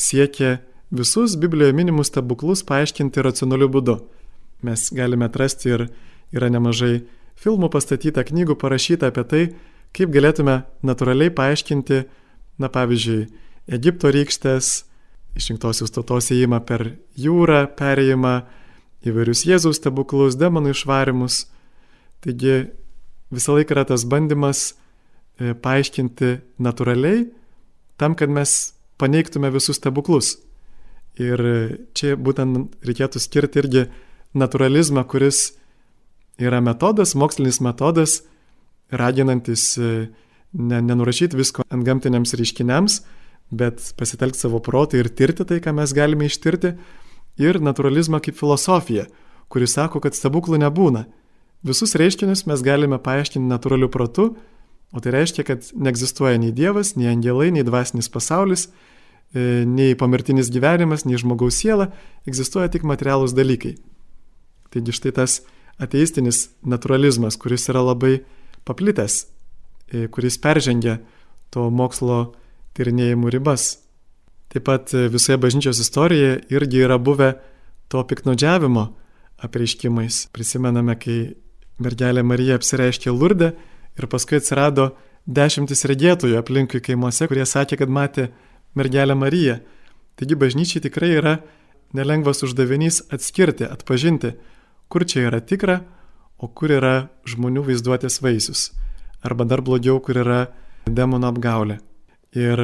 siekia visus Biblijoje minimus stebuklus paaiškinti racionaliu būdu. Mes galime atrasti ir yra nemažai filmų pastatyta, knygų parašyta apie tai, kaip galėtume natūraliai paaiškinti, na pavyzdžiui, Egipto rykštės, išrinktosios tautos įėjimą per jūrą, perėjimą, įvairius Jėzaus stebuklus, demonų išvarimus. Taigi visą laiką yra tas bandymas E, paaiškinti natūraliai, tam, kad mes paneigtume visus stebuklus. Ir čia būtent reikėtų skirti irgi naturalizmą, kuris yra metodas, mokslinis metodas, raginantis e, ne, nenurašyti visko ant gamtiniams reiškiniams, bet pasitelkti savo protą ir tirti tai, ką mes galime ištirti. Ir naturalizmą kaip filosofiją, kuris sako, kad stebuklų nebūna. Visus reiškinius mes galime paaiškinti natūraliu protu, O tai reiškia, kad neegzistuoja nei Dievas, nei angelai, nei dvasinis pasaulis, e, nei pomirtinis gyvenimas, nei žmogaus siela, egzistuoja tik materialūs dalykai. Taigi štai tas ateistinis naturalizmas, kuris yra labai paplitęs, e, kuris peržengia to mokslo tyrinėjimų ribas. Taip pat e, visoje bažnyčios istorijoje irgi yra buvę to piknaudžiavimo apreiškimais. Prisimename, kai mergelė Marija apsireiškė Lurdę, Ir paskui atsirado dešimtis regėtojų aplinkui kaimuose, kurie sakė, kad matė mergelę Mariją. Taigi bažnyčiai tikrai yra nelengvas uždavinys atskirti, atpažinti, kur čia yra tikra, o kur yra žmonių vaizduotės vaisius. Arba dar blogiau, kur yra demono apgaulė. Ir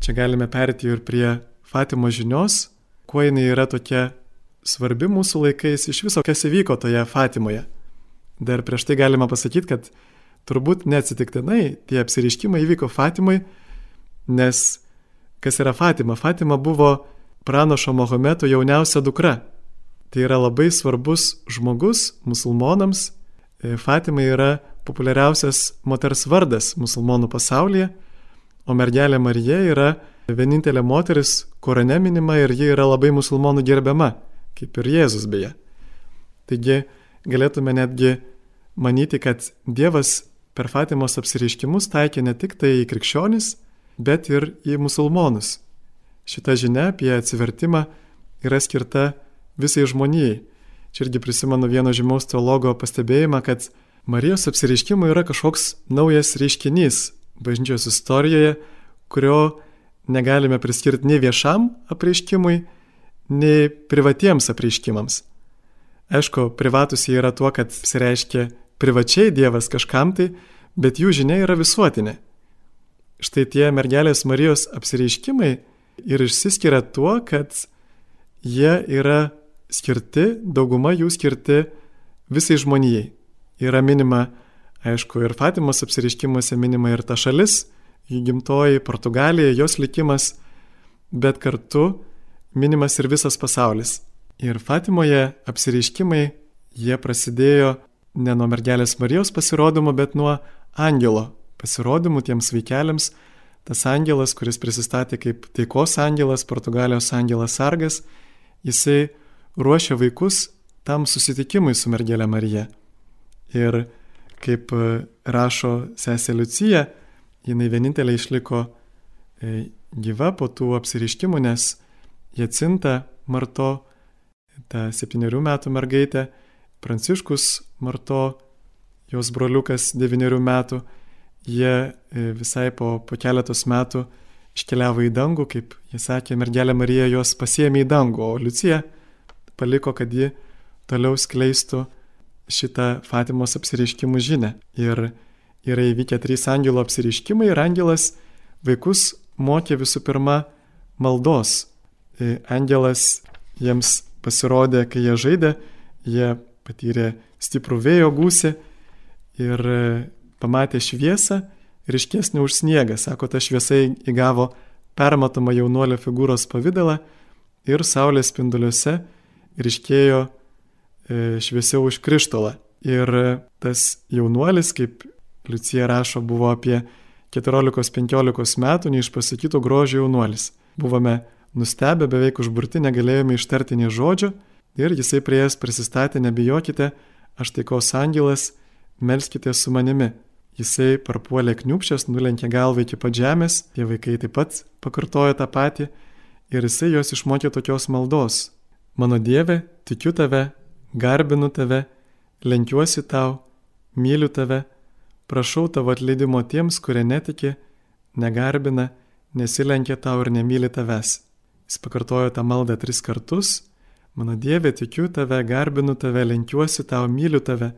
čia galime perėti ir prie Fatimo žinios, kuo jinai yra tokia svarbi mūsų laikais, iš viso, kas įvyko toje Fatimoje. Dar prieš tai galima pasakyti, kad turbūt neatsitiktinai tie apsiriškimai įvyko Fatimai, nes kas yra Fatima? Fatima buvo pranašo Mahometo jauniausia dukra. Tai yra labai svarbus žmogus musulmonams. E, Fatima yra populiariausias moters vardas musulmonų pasaulyje, o mergelė Marija yra vienintelė moteris Korane minima ir ji yra labai musulmonų gerbiama, kaip ir Jėzus beje. Taigi galėtume netgi manyti, kad Dievas per Fatimos apsireiškimus taikė ne tik tai į krikščionis, bet ir į musulmonus. Šita žinia apie atsivertimą yra skirta visai žmonijai. Čia irgi prisimenu vieno žymaus teologo pastebėjimą, kad Marijos apsireiškimai yra kažkoks naujas reiškinys bažnyčios istorijoje, kurio negalime priskirti nei viešam apreiškimui, nei privatiems apreiškimams. Aišku, privatus jie yra tuo, kad pasireiškia privačiai Dievas kažkam tai, bet jų žinia yra visuotinė. Štai tie mergelės Marijos apsireiškimai ir išsiskiria tuo, kad jie yra skirti, dauguma jų skirti visai žmonijai. Yra minima, aišku, ir Fatimos apsireiškimuose minima ir ta šalis, jų gimtoji Portugalija, jos likimas, bet kartu minimas ir visas pasaulis. Ir Fatimoje apsireiškimai, jie prasidėjo ne nuo mergelės Marijos pasirodymo, bet nuo angelo pasirodymų tiems vaikeliams. Tas angelas, kuris prisistatė kaip taikos angelas, Portugalijos angelas sargas, jisai ruošia vaikus tam susitikimui su mergelė Marija. Ir kaip rašo sesė Liucija, jinai vienintelė išliko e, gyva po tų apsiriškimų, nes Jacinta Marto, ta septyniarių metų mergaitė, Pranciškus Marto, jos broliukas devyniarių metų, jie e, visai po, po keletos metų iškeliavo į dangų, kaip jis sakė, mergelė Marija juos pasiemė į dangų, o Liucija paliko, kad ji toliau skleistų šitą Fatimos apsireiškimų žinę. Ir yra įvykę trys angelo apsireiškimai ir angelas vaikus mokė visų pirma maldos. E, angelas jiems pasirodė, kai jie žaidė, jie patyrė stiprų vėjo gūsį ir e, pamatė šviesą ryškesnį už sniegą. Sako, ta šviesa įgavo permatomą jaunuolio figūros pavydalą ir saulės spinduliuose ryškėjo šviesiau už krištolą. Ir tas jaunuolis, kaip Liucija rašo, buvo apie 14-15 metų neišpasakyto grožio jaunuolis. Buvome nustebę, beveik užburti, negalėjome ištarti nei žodžio ir jisai prieės prisistatė, nebijokite, aš taikos angelas, melskite su manimi. Jisai parpuolė kniupšęs, nulenkė galvą iki pat žemės, tie vaikai taip pat pakartojo tą patį ir jisai juos išmokė tokios maldos. Mano Dieve, tikiu tave, garbinu tave, lenkiuosi tau, myliu tave, prašau tavo atleidimo tiems, kurie netiki, negarbina, nesilenkia tau ir nemyli tavęs. Jis pakartojo tą maldą tris kartus. Mano Dieve, tikiu tave, garbinu tave, lenkiuosi tau, myliu tave,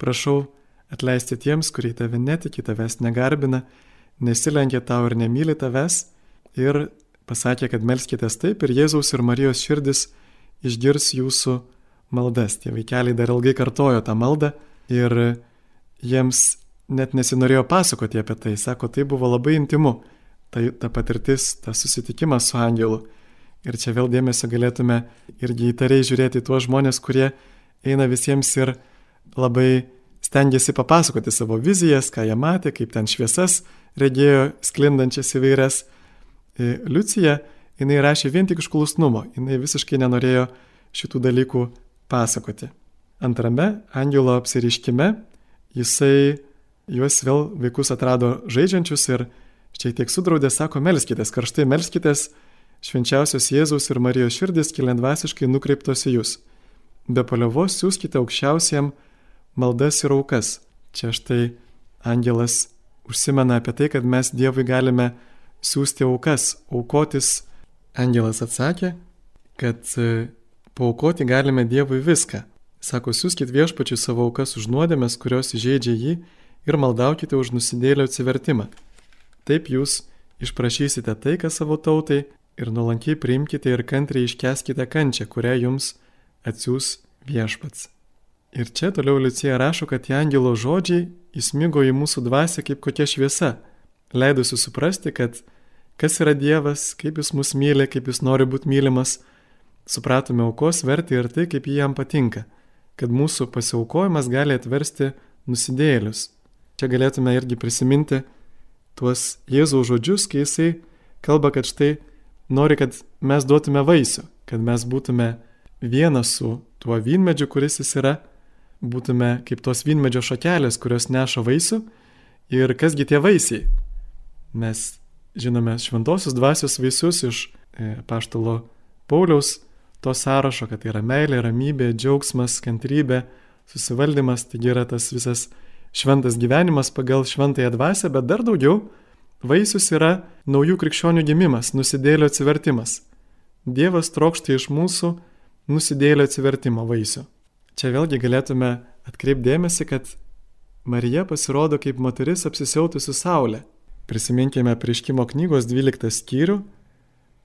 prašau atleisti tiems, kurie tave netiki, tavęs negarbina, nesilenkia tau ir nemyli tavęs. Ir pasakė, kad melskitės taip ir Jėzaus ir Marijos širdis išgirs jūsų maldas. Tie vaikeliai dar ilgai kartojo tą maldą ir jiems net nesinorėjo pasakoti apie tai. Sako, tai buvo labai intimu, ta, ta patirtis, tas susitikimas su angelu. Ir čia vėl dėmesio galėtume irgi įtariai žiūrėti tuos žmonės, kurie eina visiems ir labai stengiasi papasakoti savo vizijas, ką jie matė, kaip ten šviesas regėjo sklindančias įvairias. E, Liucija, jinai rašė vien tik iš klusnumo, jinai visiškai nenorėjo šitų dalykų pasakoti. Antrame angelo apsiriškime jisai juos vėl vaikus atrado žaidžiančius ir šiek tiek sudraudė, sako, melskitės, karštai melskitės, švenčiausios Jėzaus ir Marijos širdis kilendvasiškai nukreiptos į jūs. Be paliovos siūskite aukščiausiem maldas ir aukas. Čia štai angelas užsimena apie tai, kad mes Dievui galime siūsti aukas, aukotis. Angelas atsakė, kad paukoti galime Dievui viską. Sako, siūskit viešpačiui savo aukas už nuodėmės, kurios įžeidžia jį ir maldaukite už nusidėlio atsivertimą. Taip jūs išprašysite taiką savo tautai ir nuolankiai priimkite ir kantriai iškeskite kančią, kurią jums atsiūs viešpats. Ir čia toliau Liucija rašo, kad tie angelo žodžiai įsmigo į mūsų dvasę kaip kokia šviesa, leidusi suprasti, kad kas yra Dievas, kaip jis mus myli, kaip jis nori būti mylimas, supratome aukos vertį ir tai, kaip jį jam patinka, kad mūsų pasiaukojimas gali atversti nusidėlius. Čia galėtume irgi prisiminti tuos Jėzaus žodžius, kai jisai kalba, kad štai nori, kad mes duotume vaisių, kad mes būtume vienas su tuo vynmedžiu, kuris jis yra, būtume kaip tos vynmedžio šakelės, kurios neša vaisių. Ir kasgi tie vaisiai? Mes žinome šventosios dvasios vaisius iš e, paštalo Pauliaus to sąrašo, kad tai yra meilė, ramybė, džiaugsmas, kantrybė, susivaldymas, taigi yra tas visas šventas gyvenimas pagal šventąją dvasę, bet dar daugiau vaisius yra naujų krikščionių gimimas, nusidėlio atsivertimas. Dievas trokšta iš mūsų nusidėlio atsivertimo vaisių. Čia vėlgi galėtume atkreipdėmėsi, kad Marija pasirodo kaip moteris apsisiautusi Saulė. Prisiminkime prieškimo knygos 12 skyrių,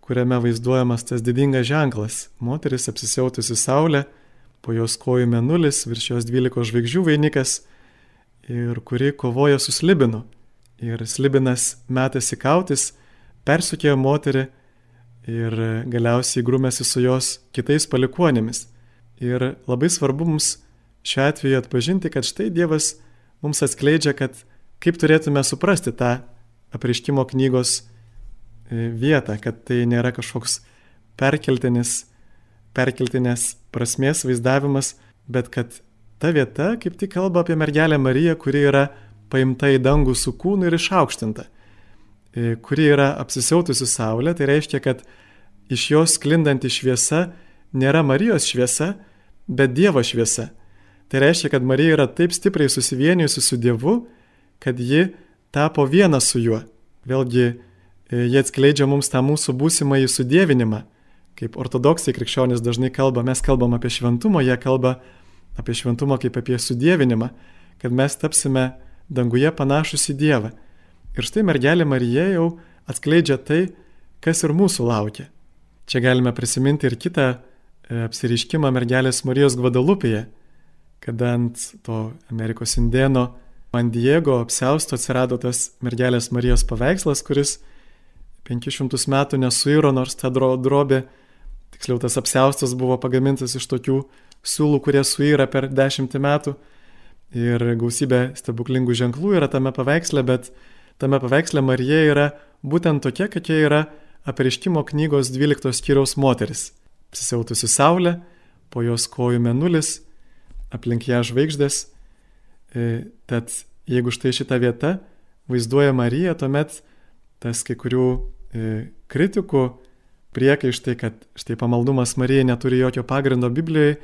kuriame vaizduojamas tas didingas ženklas - moteris apsisiautusi Saulė, po jos kojų menulis, virš jos 12 žvaigždžių vainikas ir kuri kovoja su slibinu. Ir slibinas metasi kautis, persukėjo moterį ir galiausiai grūmėsi su jos kitais palikuonėmis. Ir labai svarbu mums šiuo atveju atpažinti, kad štai Dievas mums atskleidžia, kad kaip turėtume suprasti tą apriškimo knygos vietą, kad tai nėra kažkoks perkeltinis, perkeltinės prasmės vaizdavimas, bet kad ta vieta kaip tik kalba apie mergelę Mariją, kuri yra paimta į dangų su kūnu ir išaukštinta, e, kuri yra apsisiautusi saulė, tai reiškia, kad iš jos sklindanti šviesa nėra Marijos šviesa, bet Dievo šviesa. Tai reiškia, kad Marija yra taip stipriai susivienijusi su Dievu, kad ji tapo viena su juo. Vėlgi, e, jie atskleidžia mums tą mūsų būsimą įsudėvinimą. Kaip ortodoksai krikščionys dažnai kalba, mes kalbam apie šventumą, jie kalba apie šventumą kaip apie sudėvinimą, kad mes tapsime danguje panašus į Dievą. Ir štai mergelė Marija jau atskleidžia tai, kas ir mūsų laukia. Čia galime prisiminti ir kitą e, apsiriškimą mergelės Marijos Gvadalupėje, kada ant to Amerikos indėno ant Diego apsausto atsirado tas mergelės Marijos paveikslas, kuris 500 metų nesuiro, nors ta drobė, tiksliau tas apsaustas buvo pagamintas iš tokių siūlų, kurie suira per dešimtį metų ir gausybė stebuklingų ženklų yra tame paveiksle, bet tame paveiksle Marija yra būtent tokia, kokia yra apreiškimo knygos 12 skyriaus moteris. Apsisiautusi saulė, po jos kojų menulis, aplink ją žvaigždės. E, tad jeigu štai šita vieta vaizduoja Mariją, tuomet tas kai kurių kritikų priekaištai, kad štai pamaldumas Marijai neturi jokio pagrindo Biblijoje,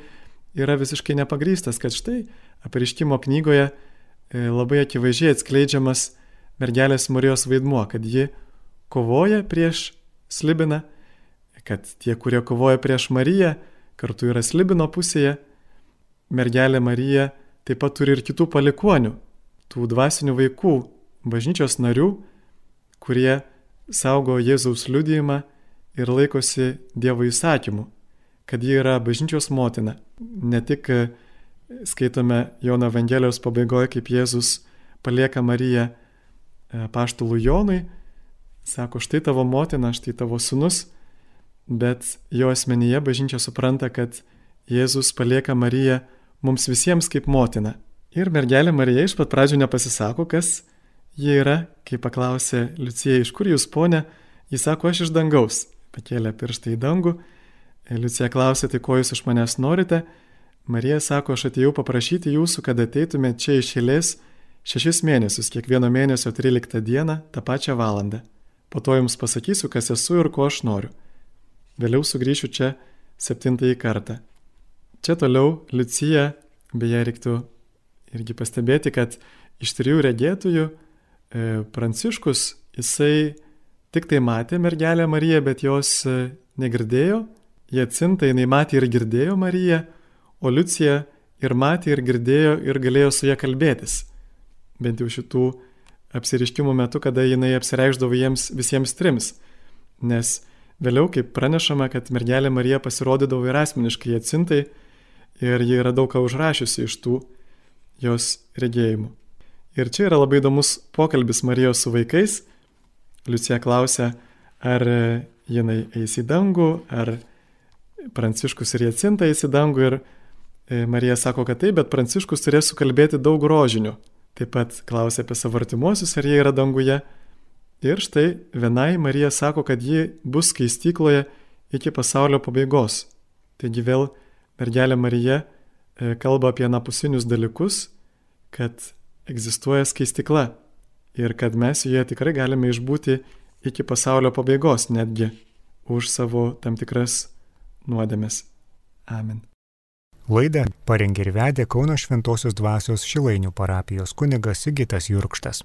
yra visiškai nepagrystas, kad štai apreiškimo knygoje e, labai akivaizdžiai atskleidžiamas mergelės Marijos vaidmuo, kad ji kovoja prieš slibiną, kad tie, kurie kovoja prieš Mariją, kartu yra slibino pusėje. Mergelė Marija taip pat turi ir kitų palikonių, tų dvasinių vaikų, bažnyčios narių, kurie saugo Jėzaus liudijimą ir laikosi Dievo įsakymų, kad ji yra bažnyčios motina. Ne tik e, skaitome Jono Evangelijos pabaigoje, kaip Jėzus palieka Mariją e, paštulų Jonui, sako, štai tavo motina, štai tavo sunus, bet jo asmenyje bažnyčia supranta, kad Jėzus palieka Mariją mums visiems kaip motina. Ir mergelė Marija iš pat pradžių nepasisako, kas jie yra, kai paklausė Liucija, iš kur jūs ponė, jis sako, aš iš dangaus. Pakėlė pirštą į dangų. Liucija klausė, tai ko jūs iš manęs norite. Marija sako, aš atėjau paprašyti jūsų, kad ateitumėte čia iš eilės šešis mėnesius, kiekvieno mėnesio 13 dieną, tą pačią valandą. Po to jums pasakysiu, kas esu ir ko aš noriu. Vėliau sugrįšiu čia septintąjį kartą. Čia toliau Liucija, beje, reiktų irgi pastebėti, kad iš trijų regėtųjų e, Pranciškus, jisai tik tai matė mergelę Mariją, bet jos e, negirdėjo Jacinta jinai matė ir girdėjo Mariją, o Liucija ir matė ir girdėjo ir galėjo su ją kalbėtis. Bent jau šitų apsiriškimų metu, kada jinai apsireikždavo jiems visiems trims. Nes vėliau, kaip pranešama, kad mergelė Marija pasirodydavo ir asmeniškai Jacintai ir ji yra daug ką užrašiusi iš tų jos regėjimų. Ir čia yra labai įdomus pokalbis Marijos su vaikais. Liucija klausia, ar jinai eis į dangų, ar Pranciškus ir Jacinta eis į dangų ir e, Marija sako, kad taip, bet Pranciškus turės sukalbėti daug rožinių. Taip pat klausia apie savo artimuosius, ar jie yra danguje. Ir štai vienai Marija sako, kad ji bus skaistykloje iki pasaulio pabaigos. Taigi vėl mergelė Marija e, kalba apie napusinius dalykus, kad egzistuoja skaistikla ir kad mes joje tikrai galime išbūti iki pasaulio pabaigos netgi už savo tam tikras nuodėmes. Amen. Laidą parengė ir vedė Kauno Šventojios dvasios Šilainių parapijos kunigas Sigitas Jurkštas.